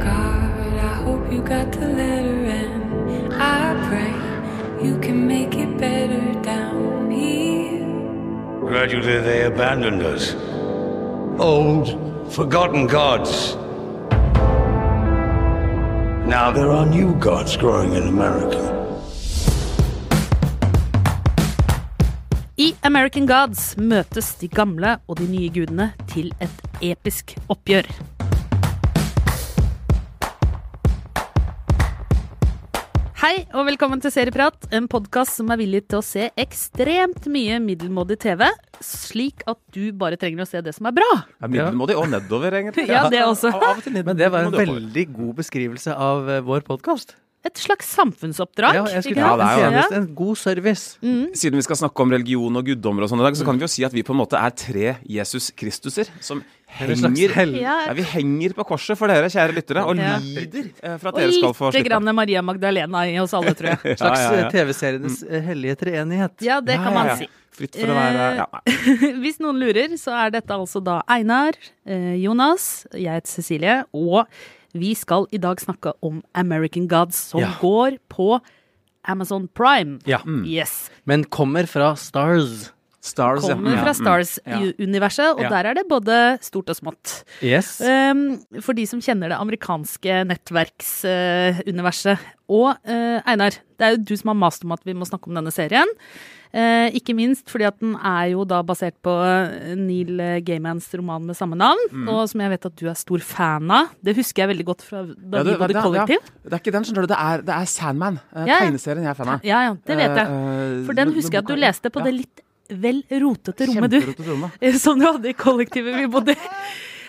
God, I hope you got the letter and I pray you can make it better down here. Gradually, they abandoned us. Old, forgotten gods. Now there are new gods growing in America. I American Gods møtes de gamle og de nye gudene til et episk oppgjør. Hei og velkommen til Serieprat, en podkast som er villig til å se ekstremt mye middelmådig TV, slik at du bare trenger å se det som er bra. Ja, middelmådig og nedover, egentlig. Ja, det også. Men det var en veldig god beskrivelse av eh, vår podkast. Et slags samfunnsoppdrag. Ja, jeg skulle Ja, det er jo en, Ja. en god service. Siden vi skal snakke om religion og guddommer og sånn i dag, så kan vi jo si at vi på en måte er tre Jesus Kristuser som henger. Ja, ja, Vi henger på korset for dere, kjære lyttere, og Ja. lider eh, for at og dere skal få lite slippe. grann Maria Magdalena i oss alle, tror jeg. slags Ja, ja, ja. eh, TV-serienes eh, hellige treenighet. Ja, det kan man si. Fritt for å være ja. Hvis noen lurer, så er dette altså da Einar, Jonas, jeg heter Cecilie, og vi skal i dag snakke om American Gods, som Ja. går på Amazon Prime. Ja. Yes. Men kommer fra Stars. Stars. Kommer Ja, fra mm. Stars-universet, og der er det både stort og smått. Yes. Um, for de som kjenner det amerikanske nettverksuniverset. og uh, Einar, det er jo du som har mast om at vi må snakke om denne serien. Eh, ikke minst fordi at den er jo da basert på eh, Neil Gaimans roman med samme navn, Mm. og som jeg vet at du er stor fan av. Det husker jeg veldig godt fra da Ja, vi det- bodde kollektiv. Ja, det er ikke den, skjønner du. Det er, det er Sandman. eh, Ja. Tegneserien jeg er fan av. Ja, ja, det vet jeg. Eh, For den husker jeg at du leste på det litt vel rotete rommet, du. Som du hadde i kollektivet vi bodde i.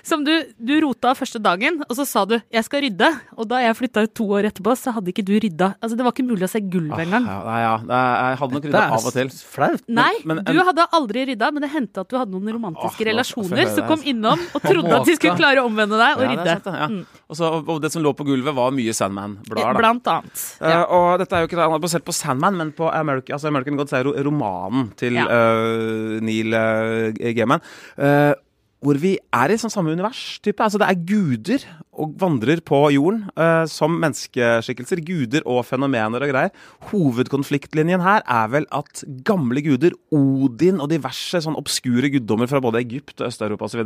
Som du, du rota første dagen, og så sa du 'jeg skal rydde'. Og da jeg flytta ut to år etterpå, så hadde ikke du rydda. Altså, det var ikke mulig å se gulvet engang. Ja, nei, ja. Er- Jeg hadde nok Det rydda av og til. flaut. Nei, men men, du hadde aldri rydda, men det hendte at du hadde noen romantiske ah, relasjoner som kom innom og trodde at de skulle klare å omvende deg og Ja, det rydde. sant, ja. Mm. Og, så, og- det som lå på gulvet, var mye Sandman-blader. Blant annet. Ja. Uh, og dette er jo ikke da, er basert på Sandman, men på American, altså American Gods er romanen til Ja. eh, Neil uh, Gaiman. Eh, hvor vi er i sånn samme univers. type. Altså Det er guder og vandrer på jorden uh, som menneskeskikkelser. Guder og fenomener og greier. Hovedkonfliktlinjen her er vel at gamle guder, Odin og diverse sånn obskure guddommer fra både Egypt og Øst-Europa osv.,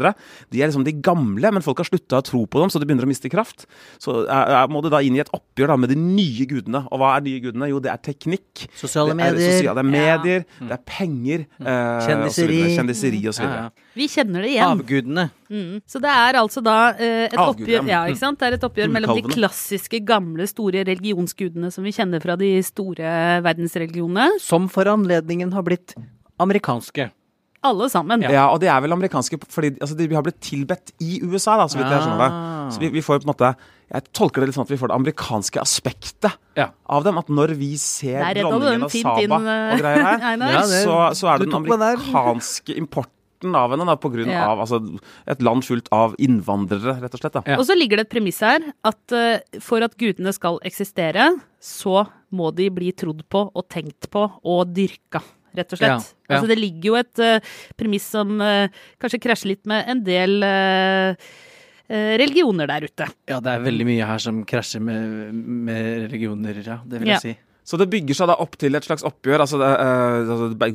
de er liksom de gamle, men folk har slutta å tro på dem, så de begynner å miste kraft. Så uh, må du da inn i et oppgjør da med de nye gudene. Og hva er nye gudene? Jo, det er teknikk. Sosiale medier. Det er, medier. sosiale, det er medier, det er penger. Uh, Kjendiseri. og så videre. Kjendiseri osv. Ja, ja. Vi kjenner det igjen. Avgudene. Mm. Så det er altså da eh, et Avgud, oppgjør, ja, ja. ikke sant? Det er et oppgjør Mm, mellom de klassiske, gamle, store religionsgudene som vi kjenner fra de store verdensreligionene. Som for anledningen har blitt amerikanske. Alle sammen. Ja, og de er vel amerikanske fordi altså, de har blitt tilbedt i USA, da, så vidt jeg skjønner det. Ah. Så vi, vi får på en måte Jeg tolker det litt sånn at vi får det amerikanske aspektet Ja. av dem. At når vi ser dronningen og av Saba inn, eh, og greier her, Ja, det- så, så er det den amerikanske importen av henne, da, på grunn Ja. av altså, et land fullt av innvandrere, rett og slett. Da. Ja. Og så ligger det et premiss her at uh, for at gudene skal eksistere, så må de bli trodd på og tenkt på og dyrka. Rett og slett. Ja, ja. Altså det ligger jo et uh, premiss som uh, kanskje krasjer litt med en del eh, religioner der ute. Ja, det er veldig mye her som krasjer med, med religioner, ja. Det vil Ja. jeg si. Så det bygger seg da opp til et slags oppgjør. Altså, det,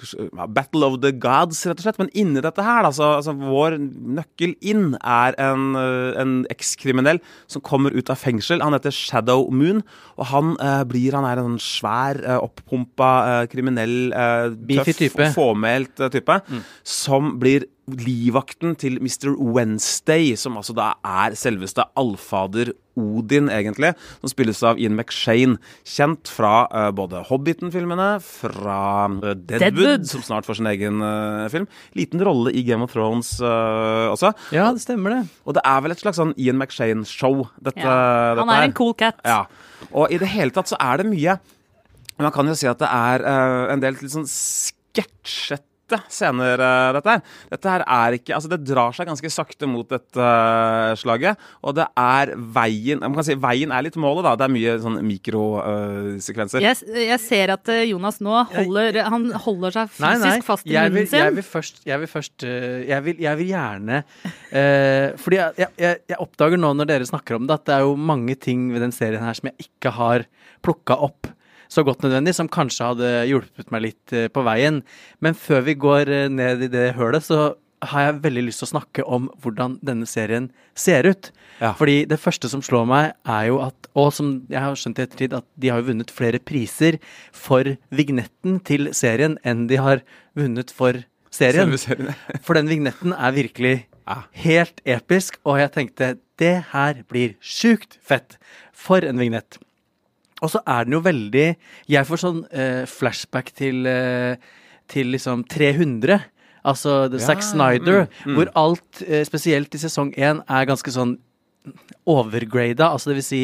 altså Battle of the gods, rett og slett. Men inni dette her, da, så, altså, vår nøkkel inn er en, eh, en ekskriminell som kommer ut av fengsel. Han heter Shadow Moon, og han eh, blir Han er en svær, eh, opppumpa, eh, kriminell, eh, tøff, fåmælt type, som blir livvakten til Mr. Wednesday, som altså da er selveste allfader Odin, egentlig, som spilles av Ian McShane. Kjent fra uh, både Hobbiten-filmene, fra uh, Deadwood, Deadwood. som snart får sin egen uh, film. Liten rolle i Game of Thrones også. Ja, det stemmer det. Og det er vel et slags sånn Ian McShane-show, dette, Ja. dette Han er her. en cool cat. Ja. Og i det hele tatt så er det mye Man kan jo si at det er en del litt sånn sketsjete lite scener, eh, dette her. Dette her er ikke Altså, det drar seg ganske sakte mot dette eh, slaget, og det er veien Man kan si veien er litt målet, da. Det er mye sånn mikrosekvenser. Jeg, jeg ser at eh, Jonas nå holder, han holder seg fysisk Nei, nei. fast i jeg vil, munnen sin. Jeg vil først, jeg vil, først eh, jeg, vil, jeg vil gjerne uh, Fordi jeg, jeg oppdager nå når dere snakker om det, at det er jo mange ting ved den serien her som jeg ikke har plukka opp så godt nødvendig, som kanskje hadde hjulpet meg litt eh, på veien. Men før vi går eh, ned i det hølet, så har jeg veldig lyst til å snakke om hvordan denne serien ser ut. Ja. Fordi det første som slår meg, er jo at Og som jeg har skjønt i ettertid, at de har vunnet flere priser for vignetten til serien enn de har vunnet for serien. Serien. For den vignetten er virkelig Ja. helt episk, og jeg tenkte det her blir sjukt fett. For en vignett. Og så er den jo veldig Jeg får sånn eh, flashback til, eh, til liksom 300. Altså The Zack Snyder, mm, mm. hvor alt, eh, spesielt i sesong én, er ganske sånn overgrada. Altså det vil si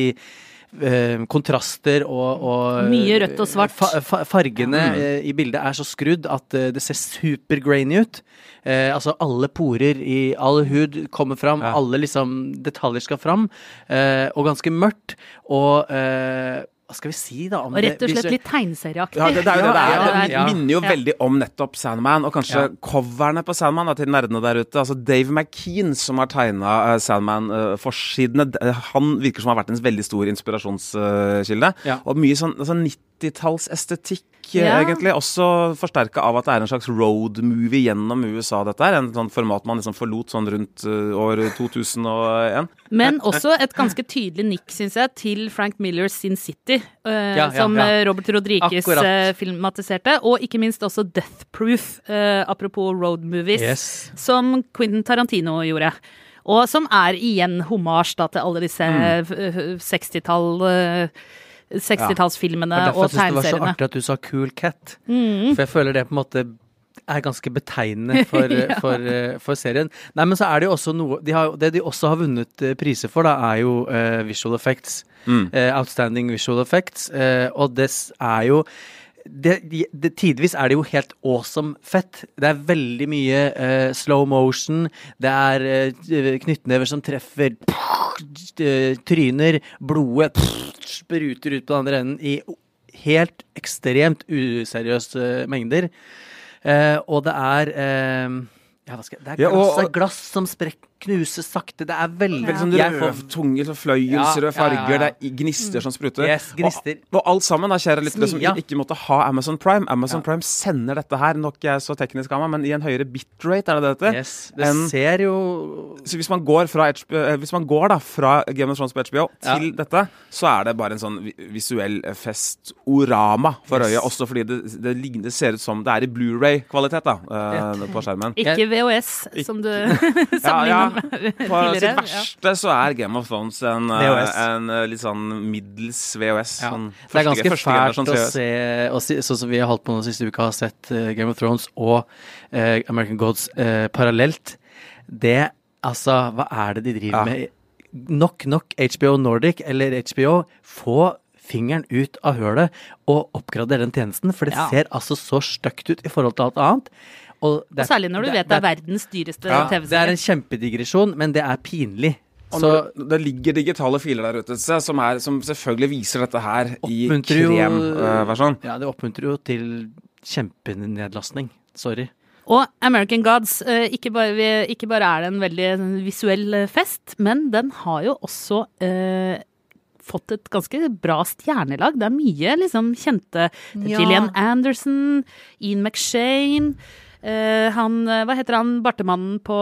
eh, kontraster og, og Mye rødt og svart. Fa, fa, fargene Mm. eh, i bildet er så skrudd at eh, det ser supergrainy ut. Eh, altså alle porer i all hud kommer fram, Ja. alle liksom detaljer skal fram. Eh, og ganske mørkt. Og eh, hva skal vi si, da? Om Og rett og slett litt tegneserieaktig. Ja, det, det er jo det det er. Det minner jo Ja. veldig om nettopp Sandman, og kanskje Ja. coverne på Sandman da, til nerdene der ute. Altså Dave McKean, som har tegna Sandman-forsidene, han virker som har vært en veldig stor inspirasjonskilde. Ja. Og mye sånn, sånn 90-tallsestetikk, eh, Ja. egentlig. Også forsterka av at det er en slags road movie gjennom USA, dette her. En sånn format man liksom forlot sånn rundt eh, år 2001. Men også et ganske tydelig nikk, syns jeg, til Frank Millers Sin City, uh, Ja, ja, som ja. Robert Rodriguez Akkurat. filmatiserte. Og ikke minst også Death Proof, uh, apropos road movies, Yes. som Quentin Tarantino gjorde. Og som er igjen homasj til alle disse Mm. eh, 60-tall eh, 60-tallsfilmene og tegneseriene. jeg synes det var så artig at du sa Cool Cat. Mm. For jeg føler det på en måte er ganske betegnende for, Ja. for, for serien. Nei, men så er det jo også noe de har, Det de også har vunnet eh, priser for, da, er jo uh, visual effects. Mm. Uh, outstanding visual effects. Uh, og det er jo det, det, Tidvis er det jo helt awesome fett. Det er veldig mye uh, slow motion. Det er uh, knyttnever som treffer eh, tryner. Blodet spruter ut på den andre enden i helt ekstremt useriøse mengder. Uh, og det er uh, ja, Det er Ja, og- glass, og- glass som sprekk, knuses sakte. Det er veldig Veldig sånn Jeg får- rød, tunge sånn fløyelsrøde Ja, ja, ja, farger, ja. det er gnister som spruter. Yes, gnister. Og, og alt sammen, da, kjære lyttere, som Smia. ikke måtte ha Amazon Prime. Amazon Ja. Prime sender dette her, nok jeg er så teknisk av meg, men i en høyere bitrate, er det det heter? Yes, det ser jo Så hvis man går fra, HBO, eh, hvis man går da fra Game of Thrones på HBO Ja. til dette, så er det bare en sånn vi- visuell festorama for Yes. øyet. Også fordi det, det, ligner- det ser ut som det er i Blu-ray-kvalitet da, eh, på skjermen. Ikke VHS, som du Ja, ja. med På sitt verste så er Game of Thrones en, eh, en eh, litt sånn middels VHS. Ja. Sånn Det er ganske første fælt sånn å se, og si, sånn som vi har holdt på nå siste uka, har sett uh, Game of Thrones og uh, American Gods uh, parallelt. Det Altså, hva er det de driver Ja. med? Nok, nok HBO Nordic eller HBO. Få fingeren ut av hølet og oppgrader den tjenesten, for det Ja. ser altså så stygt ut i forhold til alt annet. Og, det Og særlig når du vet det er verdens dyreste ja, Det er en kjempedigresjon, men det er pinlig. Og Så når, det ligger digitale filer der ute som, er, som selvfølgelig viser dette her i kremversjon. Uh, kremversjon. ja, det oppmuntrer jo til kjempenedlastning. Sorry. Og American Gods, eh, ikke bare, ikke bare er det en veldig visuell eh, fest, men den har jo også eh, fått et ganske bra stjernelag. Det er mye liksom kjente det er Ja. Gillian Anderson, Ian McShane eh, han, eh, Hva heter han bartemannen på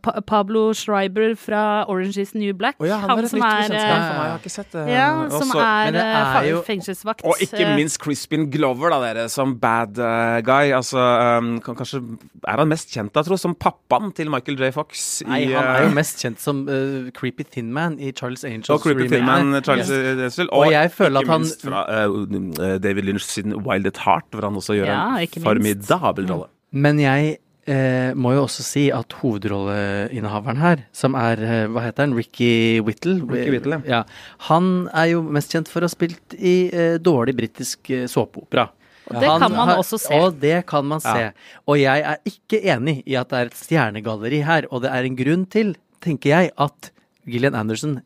pa Pablo Schreiber fra Orange is New Black? Oh, ja, han, et som nytt er, bekjentskap eh, for meg. Jeg har ikke sett det. Ja, som også, er, eh, er jo- fengselsvakt. Og ikke eh, minst Crispin Glover, da, dere, som bad eh, guy. Altså, um, kan, kanskje er han mest kjent, da, tro, som pappaen til Michael J. Fox i Nei, han er eh, jo mest kjent som uh, Creepy Thin Man i Charles Angels og Creepy. Thin Man, Charles Yes. Dessel. Og jeg føler ikke at han- minst fra uh, David Lynch sin Wild at Heart, hvor han også gjør Ja, en formidabel rolle. Men jeg eh, må jo også si at hovedrolleinnehaveren her, som er eh, Hva heter han? Ricky Whittle? Ricky Whittle, ja. Han er jo mest kjent for å ha spilt i eh, dårlig britisk eh, såpeopera. Og det Han kan man også se. Og det kan man se. Ja. Og jeg er ikke enig i at det er et stjernegalleri her, og det er en grunn til, tenker jeg, at Gillian Anderson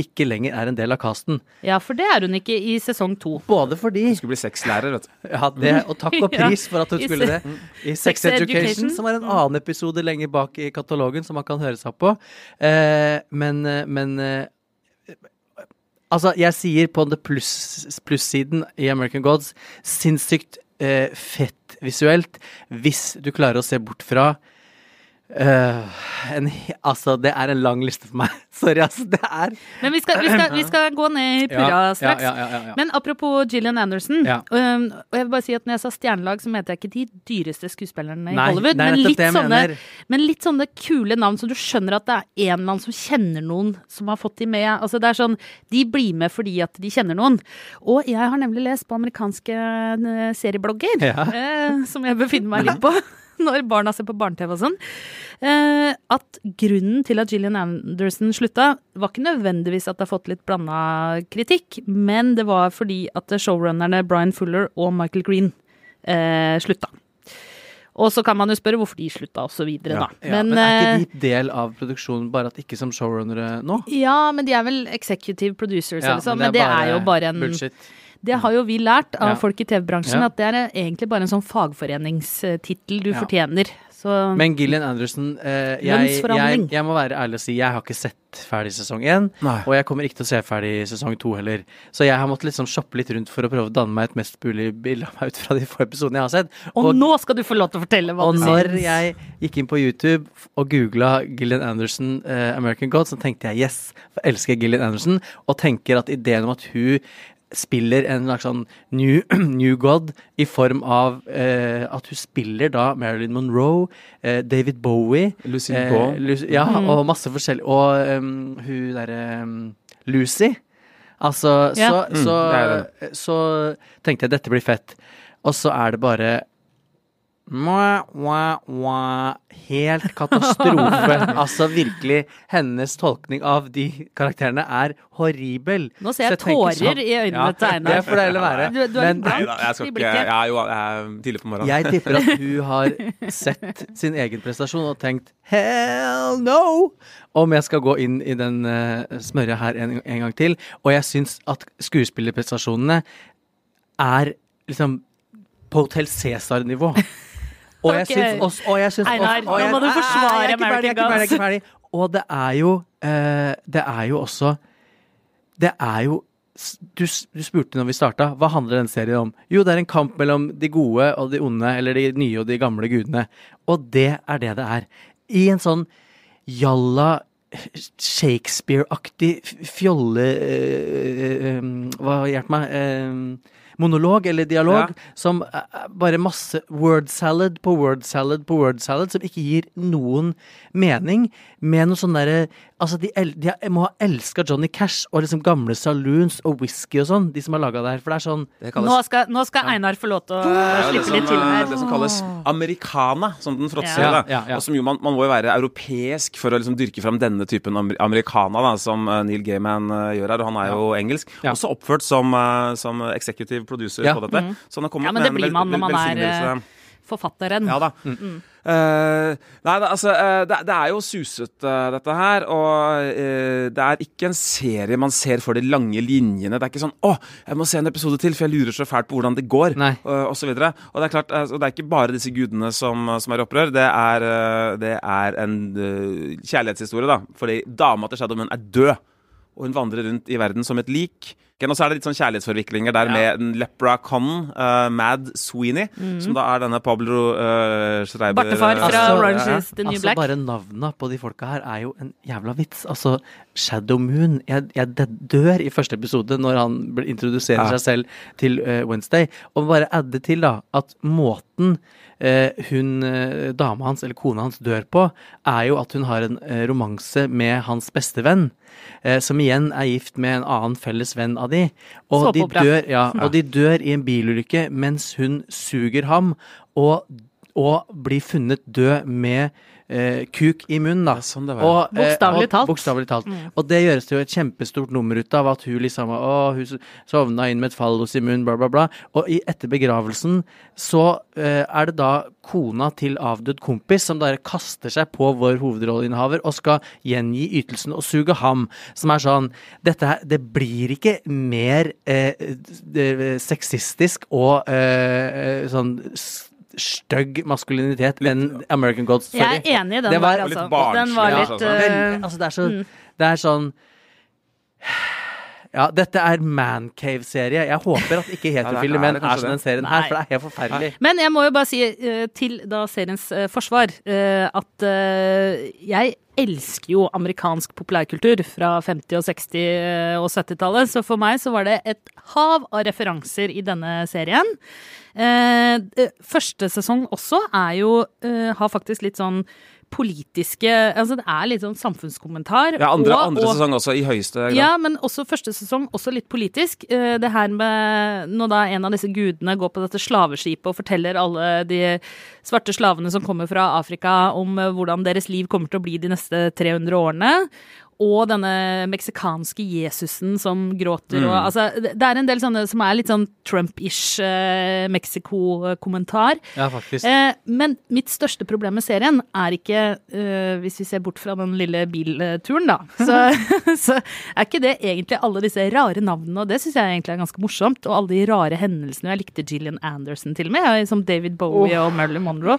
ikke lenger er en del av casten. Ja, for det er hun ikke i sesong to. Både fordi Hun Skulle bli sexlærer, vet du. ja, det, Og takk og pris for at hun skulle det. I Sex Education, som er en annen episode lenger bak i katalogen som man kan høre seg på. Eh, men eh, men eh, Altså, jeg sier på the pluss- plussiden i American Gods sinnssykt eh, fett visuelt hvis du klarer å se bort fra eh, en, altså, det er en lang liste for meg. Sorry, altså. Det er Men vi skal, vi skal, vi skal gå ned i purra straks. Ja, ja, ja, ja. Men apropos Gillian Anderson. Um, og jeg vil bare si at når jeg sa stjernelag, så mente jeg ikke de dyreste skuespillerne i Hollywood. Men litt, sånne, men litt sånne kule navn så du skjønner at det er en eller annen som kjenner noen som har fått de med. Altså det er sånn, De blir med fordi at de kjenner noen. Og jeg har nemlig lest på amerikanske eh, serieblogger, eh, som jeg befinner meg litt på. Når barna ser på barne-TV og sånn. Eh, at grunnen til at Gillian Anderson slutta, var ikke nødvendigvis at det har fått litt blanda kritikk, men det var fordi at showrunnerne Brian Fuller og Michael Green eh, slutta. Og så kan man jo spørre hvorfor de slutta, så videre, da. Ja, men, er eh, ikke de del av produksjonen, bare at ikke som showrunnere nå? ja, men de er vel executive producers, Ja, eller sånn. Men det er jo bare en bullshit. Det har jo vi lært av Ja. folk i TV-bransjen, Ja. at det er egentlig bare en sånn fagforeningstittel du Ja. fortjener. Så Men Gillian Anderson, eh, jeg, jeg, jeg må være ærlig og si jeg har ikke sett ferdig sesong én. Og jeg kommer ikke til å se ferdig sesong to heller. Så jeg har måttet liksom shoppe litt rundt for å prøve å danne meg et mest mulig bilde av meg ut fra de få episodene jeg har sett. Og, nå skal du få lov til å fortelle hva Og når jeg gikk inn på YouTube og googla Gillian Anderson eh, American God, så tenkte jeg yes, for jeg elsker Gillian Anderson, og tenker at ideen om at hun spiller en slags sånn new, new god i form av eh, at hun spiller da Marilyn Monroe, eh, David Bowie Lucy eh. Lu- Ja, Mm. og masse forskjellig. Og um, hun derre um, Lucy. Altså, Ja. så, Mm, så, det er så tenkte jeg dette blir fett. Og så er det bare Mwah, mwah, mwah. Helt katastrofe. altså virkelig. Hennes tolkning av de karakterene er horribel. Nå ser jeg Så tenker tårer sånn- i øynene til Einar. Det får det heller være. Du, du er Men- Nei da, jeg skal ikke Jeg er jo, er tidlig på morgenen. Jeg tipper at hun har sett sin egen prestasjon og tenkt hell no! Om jeg skal gå inn i den uh, smørja her en, en gang til. Og jeg syns at skuespillerprestasjonene er liksom på Hotell Cæsar-nivå. Og jeg syns også og jeg syns Einar, også- og nå må du forsvare ferdig, jeg er ikke ferdig. Og det er jo eh, Det er jo også Det er jo du, du spurte når vi starta, hva handler den serien om? Jo, det er en kamp mellom de gode og de onde, eller de nye og de gamle gudene. Og det er det det er. I en sånn jalla Shakespeare-aktig fjolle eh, eh, Hva hjelp meg? Eh, monolog eller dialog Ja. som er er bare masse word salad på word salad på word salad, som ikke gir noen mening, med noe sånn derre Altså, de, el de må ha elska Johnny Cash og liksom gamle saloons og whisky og sånn, de som har laga det her, for det er sånn Det Nå skal, nå skal Einar få lov til å det slippe som, litt til her. det som kalles americana, som den fråtser. Ja. Ja, ja. Og som jo man, man må jo være europeisk for å liksom dyrke fram denne typen amer americana, da, som eh, Neil Gaiman eh, gjør her. Og han er jo engelsk. Ja. Også oppført som, eh, som executive producer Ja. på dette. Så han har kommet Ja, men med det en blir man når man er, velsignelse. Forfatteren. Ja da. Eh, nei, det, altså, uh, det, det er jo susete, dette her. Og eh, det er ikke en serie man ser for de lange linjene. Det er ikke sånn 'Å, jeg må se en episode til, for jeg lurer så fælt på hvordan det går', Nei. og, og så videre. Og det er klart, altså, det er ikke bare disse gudene som, som er i opprør. Det er, eh, det er en eh, kjærlighetshistorie, da. Fordi dama til Shadowman er død. Og hun vandrer rundt i verden som et lik. Ok, Og så er det litt sånn kjærlighetsforviklinger der med Lepra Con, uh, Mad Sweeney, som da er denne Pablo uh, Schreiber Bartefar fra Altså, Orange ja. is the New altså, Black. bare navna på de folka her er jo en jævla vits. Altså, Shadow Moon Jeg, jeg dør i første episode når han introduserer Ja. seg selv til uh, Wednesday. Og bare adde til da at måten hun, dama hans, eller kona hans, dør på, er jo at hun har en romanse med hans bestevenn. Som igjen er gift med en annen felles venn av de. Og de, dør, ja, og de dør i en bilulykke mens hun suger ham. Og og blir funnet død med eh, kuk i munnen, da. Ja, sånn det var. Og, eh, Bokstavelig og- talt. Bokstavelig talt. Og det gjøres det jo et kjempestort nummer ut av, at hun liksom Å, hun sovna inn med et fallos i munnen, bla, bla, bla. Og i, etter begravelsen så eh, er det da kona til avdød kompis som bare kaster seg på vår hovedrolleinnehaver og skal gjengi ytelsen og suge ham. Som er sånn Dette her Det blir ikke mer eh, eh, sexistisk og eh, sånn s- stygg maskulinitet enn American Gods. Jeg er enig i den Det var der, altså. barnslig, Den var litt ja, eh, Veldig, altså det er så Det er sånn Ja, dette er Mancave-serie. Jeg håper at ikke heterofile er menn er som den serien her, for det er helt forferdelig. Men jeg må jo bare si eh, til da seriens eh, forsvar eh, at eh, jeg elsker jo amerikansk populærkultur fra 50-, og 60- eh, og 70-tallet. Så for meg så var det et hav av referanser i denne serien. Eh, første sesong også er jo eh, Har faktisk litt sånn politiske Altså det er litt sånn samfunnskommentar. Ja, andre, og- andre og- sesong også, i høyeste grad. ja, men også første sesong, også litt politisk. Eh, Det her med når da en av disse gudene går på dette slaveskipet og forteller alle de svarte slavene som kommer fra Afrika om eh, hvordan deres liv kommer til å bli de neste 300 årene. Og denne meksikanske Jesusen som gråter og Altså, det er en del sånne som er litt sånn Trump-ish eh, Mexico-kommentar. Ja, faktisk. Eh, men mitt største problem med serien er ikke, eh, hvis vi ser bort fra den lille bilturen, da, så, så er ikke det egentlig alle disse rare navnene, og det syns jeg egentlig er ganske morsomt. Og alle de rare hendelsene. Jeg likte Gillian Anderson til og med, som David Bowie og Marilyn Monroe.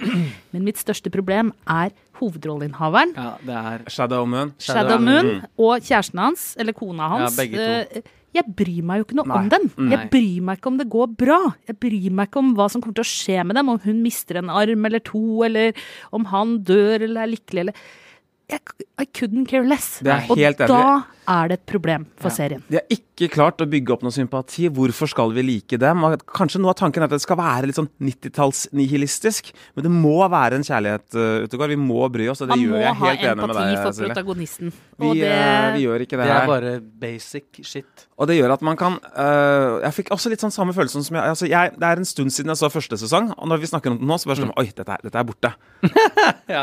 Men mitt største problem er hovedrolleinnehaveren. Ja, det er Shadow Moon. Shadow Moon og kjæresten hans, eller kona hans. Ja, eh, Jeg bryr meg jo ikke noe Nei. om dem. Nei. Jeg bryr meg ikke om det går bra. Jeg bryr meg ikke om hva som kommer til å skje med dem, om hun mister en arm eller to, eller om han dør eller er lykkelig eller I couldn't care less. Det er og da er det et problem for serien. De har ikke klart å bygge opp noe sympati. Hvorfor skal vi like dem? Og kanskje noe av tanken er at det skal være litt sånn 90-talls-nihilistisk. Men det må være en kjærlighet, uh, Utegård. Vi må bry oss, og det Man gjør må jeg ha helt enig med empati for protagonisten. Vi, det, eh, vi gjør ikke det, Det er bare basic shit. Og det gjør at man kan øh, Jeg fikk også litt sånn samme følelsen som jeg, altså jeg Det er en stund siden jeg så første sesong, og når vi snakker om det nå, så bare sånn Oi, dette er, dette er borte.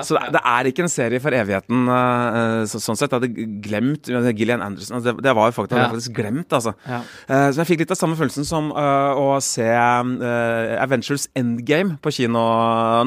Så det, det er ikke en serie for evigheten øh, så, sånn sett. Jeg hadde glemt Gillian Anderson. Altså det, det var jo faktisk, Ja. faktisk glemt, altså. Ja. Uh, så jeg fikk litt av samme følelsen som øh, å se Avengers Endgame på kino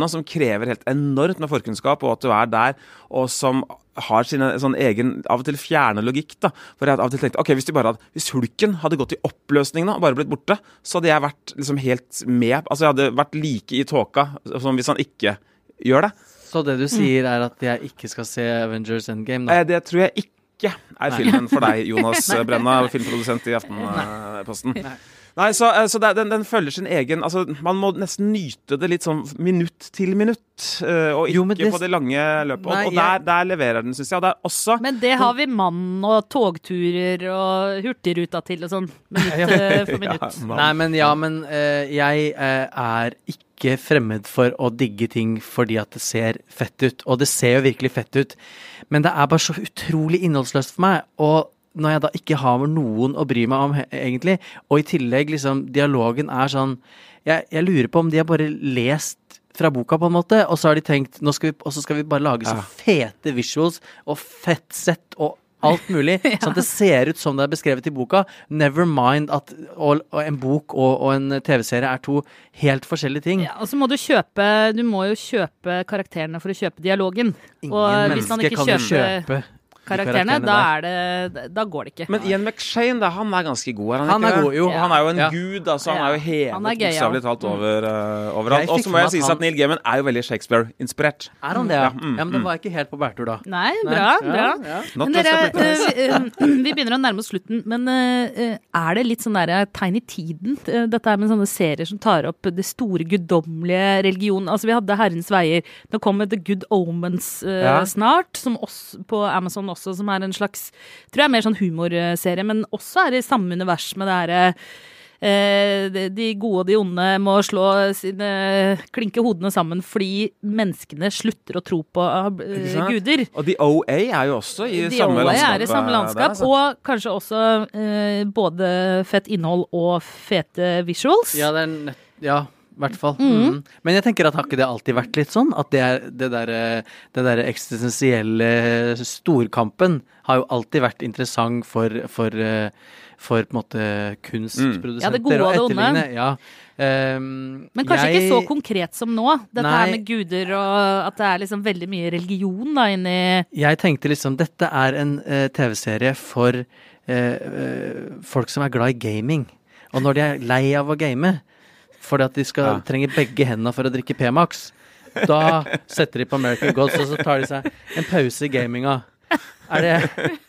nå, som krever helt enormt med forkunnskap, og at du er der, og som har sin sånn egen av og til fjerne logikk. da For jeg hadde av og til tenkt ok, hvis, de bare hadde, hvis hulken hadde gått i oppløsning nå og bare blitt borte, så hadde jeg vært liksom helt med. Altså Jeg hadde vært like i tåka som hvis han ikke gjør det. Så det du sier, er at jeg ikke skal se Avengers Endgame, da? Eh, det tror jeg ikke er filmen for deg, Jonas Brenna, filmprodusent i Aftenposten. Nei, så, eh, så det, den, den følger sin egen Altså, Man må nesten nyte det litt sånn minutt til minutt, eh, og ikke Jo, det- på det lange løpet. Nei, og og der, der leverer den, syns jeg. Og det er også men det har vi mann og togturer og hurtigruta til og sånn. Minutt eh, for minutt. ja, Nei, men ja, men uh, jeg uh, er ikke fremmed for å digge ting fordi at det ser fett ut. Og det ser jo virkelig fett ut. Men det er bare så utrolig innholdsløst for meg. Og når jeg da ikke har noen å bry meg om egentlig, og i tillegg liksom dialogen er sånn jeg, jeg lurer på om de har bare lest fra boka, på en måte, og så har de tenkt nå skal vi, Og så skal vi bare lage så Ja. fete visuals og fett sett og alt mulig, sånn at det ser ut som det er beskrevet i boka. Never mind at og, og en bok og, og en TV-serie er to helt forskjellige ting. Ja, og så må du kjøpe Du må jo kjøpe karakterene for å kjøpe dialogen. Ingen og hvis man menneske ikke kan kjøper kjøpe karakterene, da er det Da går det ikke. Men Ian McShane, da, han er ganske god, er han, Han ikke er god, jo. Han er jo en Ja. gud, altså. Han er jo hevet er bokstavelig talt over, uh, overalt. Og så må jeg si sies at Neil Gaiman er jo veldig Shakespeare-inspirert. Er han det? Ja, mm, ja men det var ikke helt på bærtur, da. Nei, Nei. bra, Ja, bra. ja. Men dere, eh, eh, vi begynner å nærme oss slutten, men uh, er det litt sånn der tegn i tiden? eh, Dette er med sånne serier som tar opp det store guddommelige religion. Altså, vi hadde Herrens veier. Nå kommer The Good Omens eh, Ja. snart, som oss, på Amazon også, som er en slags Tror jeg er mer sånn humorserie, men også er i samme univers med det herre Eh, de- de gode og de onde må slå sine klinke hodene sammen fordi menneskene slutter å tro på eh, guder. Og The OA er jo også i De samme OA landskap. er i samme landskap, der, altså. og kanskje også eh, både fett innhold og fete visuals. Ja, det er nett, ja, hvert fall. Mm. Men jeg tenker at har ikke det alltid vært litt sånn? At det, er, det der, det der eksistensielle storkampen har jo alltid vært interessant for, for, eh, for på en måte kunstprodusenter Ja, det gode og onde. etterligne. Ja. Um, Men kanskje jeg- ikke så konkret som nå. Dette her med guder og at det er liksom veldig mye religion da inni Jeg tenkte liksom dette er en uh, TV-serie for uh, uh, folk som er glad i gaming. Og når de er lei av å game, fordi at de skal, Ja. trenger begge hendene for å drikke P-Max, da setter de på American Gods, og så tar de seg en pause i gaminga. Er det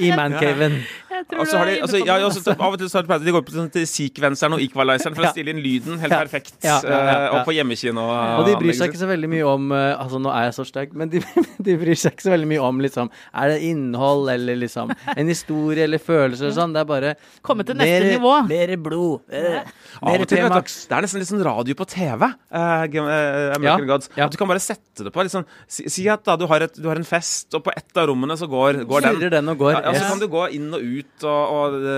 i mancaven? Jeg Og så har de, altså, ja, også, av og til så har de de går på sånn til sequenceren og equalizeren for Ja. å stille inn lyden helt Ja. perfekt. Ja, ja, ja, ja. eh, Og på hjemmekino. Og de bryr seg ikke så veldig mye om eh, Altså, nå er jeg så sterk, men de, de bryr seg ikke så veldig mye om liksom Er det innhold eller liksom en historie eller følelser og sånn? Det er bare Komme til neste nivå. Mer blod. eh, Mer til, du, P-Max. det er nesten litt sånn radio på TV. Uh, eh, American Ja, Gods. ja. At du kan bare sette det på. Liksom, si, si at da du har, et, du har en fest, og på ett av rommene så går, går den. Den og går. Ja, så yes. kan du gå inn og ut, og, og det,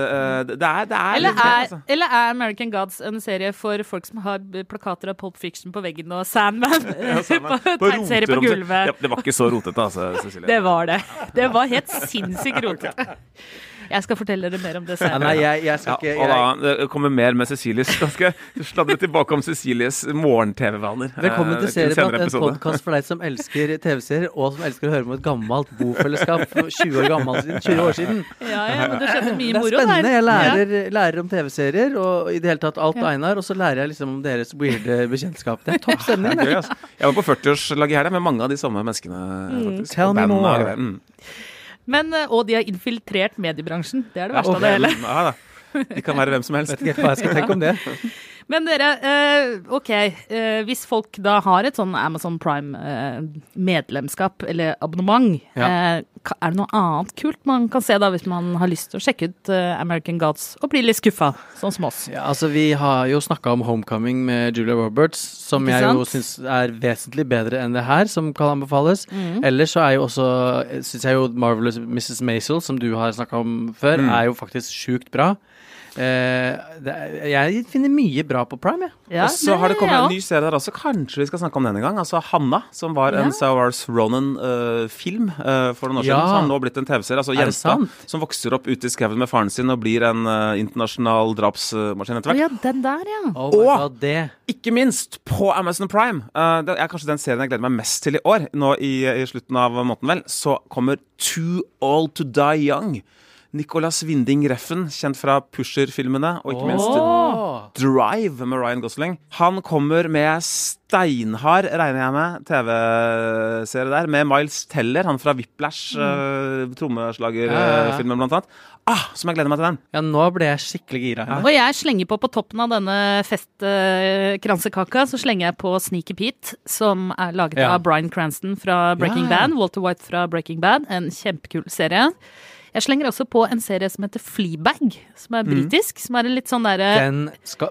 det, er, det er Eller litt er, altså. eller er American Gods en serie for folk som har plakater av Pulp Fiction på veggen og Sandman Ja, Sandman. på tegneserie på gulvet? Det, det var ikke så rotete, altså, Cecilie. Det var det. Det var helt sinnssykt rotete. Jeg skal fortelle dere mer om det senere. nei, jeg, jeg skal Ja, og da det kommer mer med Cecilies. Da skal jeg sladre tilbake om Cecilies morgen-TV-vaner. Velkommen eh, til en Serieprat, en podkast for deg som elsker TV-serier, og som elsker å høre om et gammelt bofellesskap 20 år gammelt siden. 20 år siden. Ja, ja, men det skjedde mye Det er spennende. Jeg lærer, lærer om TV-serier og i det hele tatt alt Ja. Einar, og så lærer jeg liksom om deres weirde bekjentskap. Det er topp Det stemning. er gøy, altså. Jeg var på 40-årslaget i helga med mange av de samme menneskene. faktisk. Tell me more. Mm. Men, eh, og de har infiltrert mediebransjen. Det er det Ja, verste av det hele. Ja, da. De kan være hvem som helst. Vet ikke hva jeg skal tenke om det. Men dere, eh, ok. eh, hvis folk da har et sånn Amazon Prime-medlemskap eller abonnement, Ja. eh, er det noe annet kult man kan se da hvis man har lyst til å sjekke ut eh, American Gods og bli litt skuffa, sånn som oss? Ja, altså Vi har jo snakka om Homecoming med Julia Roberts, som jeg jo syns er vesentlig bedre enn det her, som kan anbefales. Mm. Ellers så er jo også syns jeg jo Marvelous Mrs. Maisel, som du har snakka om før, Mm. er jo faktisk sjukt bra. Eh, det er, jeg finner mye bra på Prime, jeg. Ja, og så har det kommet ja. en ny serie der også. Kanskje vi skal snakke om den en gang. Altså Hanna, som var Ja. en Sawars Ronan-film uh, for noen år Ja. siden. Så har nå blitt en TV-serie. Altså jenta som vokser opp ute i skauen med faren sin og blir en eh, internasjonal drapsmaskin etter hvert. ja, den der, ja. Oh Og- God, det. Ikke minst på Amazon Prime. Eh, det er kanskje den serien jeg gleder meg mest til i år. Nå i, i slutten av måneden, vel. Så kommer Too Old To Die Young. Nicolas Winding Reffen, kjent fra Pusher-filmene, og ikke minst oh. Drive med Ryan Gosling. Han kommer med steinhard, regner jeg med, TV-serie der, med Miles Teller, han fra Whiplash, Mm. uh, trommeslagerfilmen Ja, ja, ja. blant annet. Ah, som jeg gleder meg til den! Ja, nå ble jeg skikkelig gira. Og jeg slenger på på toppen av denne festkransekaka, så slenger jeg på Sneaky Pete, som er laget Ja. av Bryan Cranston fra Breaking Ja. Bad, Walter White fra Breaking Bad. En kjempekul serie. Jeg slenger også på en serie som heter Fleabag, som er britisk. Som er en litt sånn derre Den,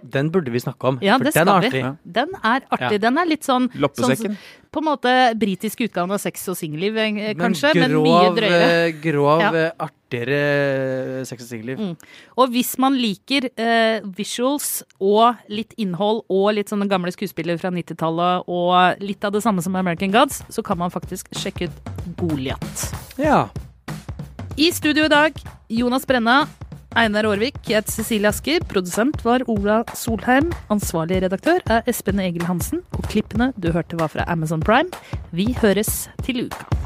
den burde vi snakke om, Ja, for det den skal er vi. artig. Den er artig. Ja. Den er litt sånn, sånn På en måte britisk utgave av Sex og singelliv, kanskje, Men kanskje, men mye drøyere. eh, Grov, Ja. eh, artigere sex og singelliv. Mm. Og hvis man liker uh, visuals og litt innhold og litt sånne gamle skuespillere fra 90-tallet og litt av det samme som American Gods, så kan man faktisk sjekke ut Goliat. Ja. I studio i dag, Jonas Brenna, Einar Aarvik, jeg heter Cecilie Asker, produsent var Ola Solheim, ansvarlig redaktør er Espen Egil Hansen, og klippene du hørte var fra Amazon Prime. Vi høres til uka.